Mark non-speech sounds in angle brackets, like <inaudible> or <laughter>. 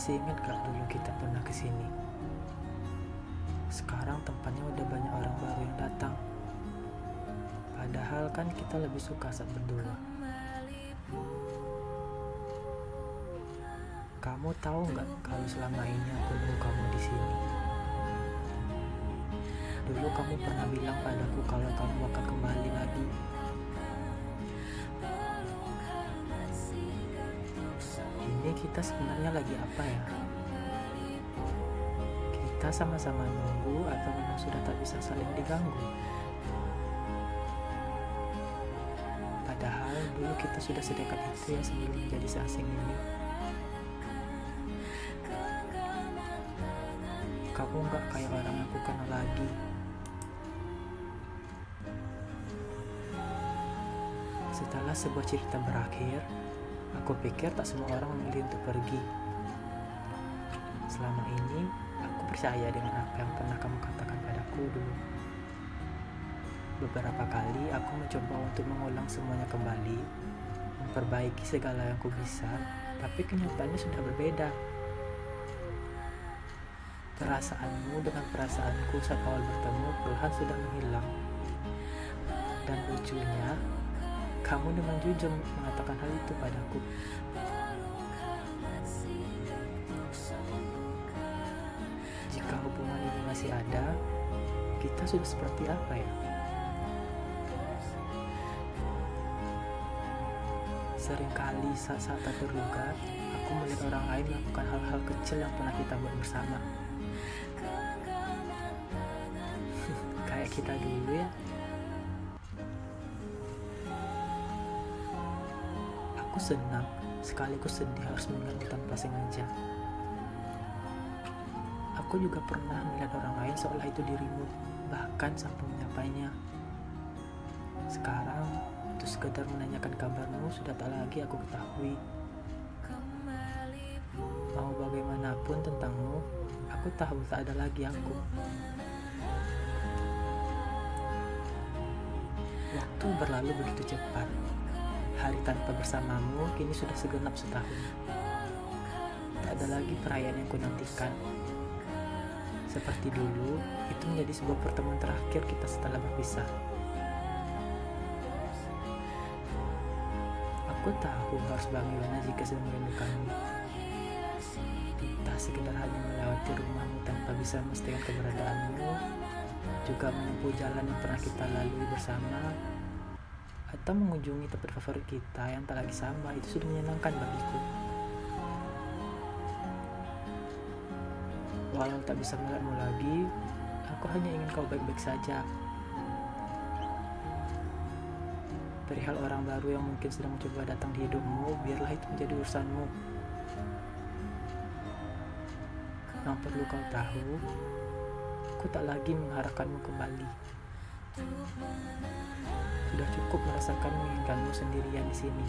masih ingat gak dulu kita pernah ke sini? Sekarang tempatnya udah banyak orang baru yang datang. Padahal kan kita lebih suka saat berdua. Kamu tahu nggak kalau selama ini aku nunggu kamu di sini? Dulu kamu pernah bilang padaku kalau kamu akan kembali lagi. Kita sebenarnya lagi apa ya? Kita sama-sama nunggu atau memang sudah tak bisa saling diganggu? Padahal dulu kita sudah sedekat itu ya sebelum menjadi seasing ini. Kamu nggak kayak orang aku kenal lagi. Setelah sebuah cerita berakhir, aku pikir tak semua orang memilih untuk pergi. Selama ini, aku percaya dengan apa yang pernah kamu katakan padaku dulu. Beberapa kali aku mencoba untuk mengulang semuanya kembali, memperbaiki segala yang aku bisa, tapi kenyataannya sudah berbeda. Perasaanmu dengan perasaanku saat awal bertemu perlahan sudah menghilang. Dan lucunya, kamu dengan jujur mengatakan hal itu padaku. Jika hubungan ini masih ada, kita sudah seperti apa ya? Seringkali saat-saat tak terduga, aku melihat orang lain melakukan hal-hal kecil yang pernah kita buat bersama. <laughs> Kayak kita dulu ya. Aku senang, sekaligus sedih harus mengganggu tanpa sengaja. Aku juga pernah melihat orang lain seolah itu dirimu, bahkan sampai menyapanya. Sekarang, untuk sekedar menanyakan kabarmu sudah tak lagi aku ketahui. Mau bagaimanapun tentangmu, aku tahu tak ada lagi aku. Waktu berlalu begitu cepat. Hari tanpa bersamamu kini sudah segenap setahun. Tak ada lagi perayaan yang kunantikan. Seperti dulu, itu menjadi sebuah pertemuan terakhir kita setelah berpisah. Aku tahu harus bagaimana jika sedang merindukanmu. Entah sekedar hanya melewati rumahmu tanpa bisa memastikan keberadaanmu, juga menempuh jalan yang pernah kita lalui bersama, atau mengunjungi tempat favorit kita yang tak lagi sama, itu sudah menyenangkan bagiku. Walau tak bisa melihatmu lagi, aku hanya ingin kau baik-baik saja. Perihal orang baru yang mungkin sedang mencoba datang di hidupmu, biarlah itu menjadi urusanmu. Yang perlu kau tahu, aku tak lagi mengharapkanmu kembali. Sudah cukup merasakan menginginkanmu sendirian di sini.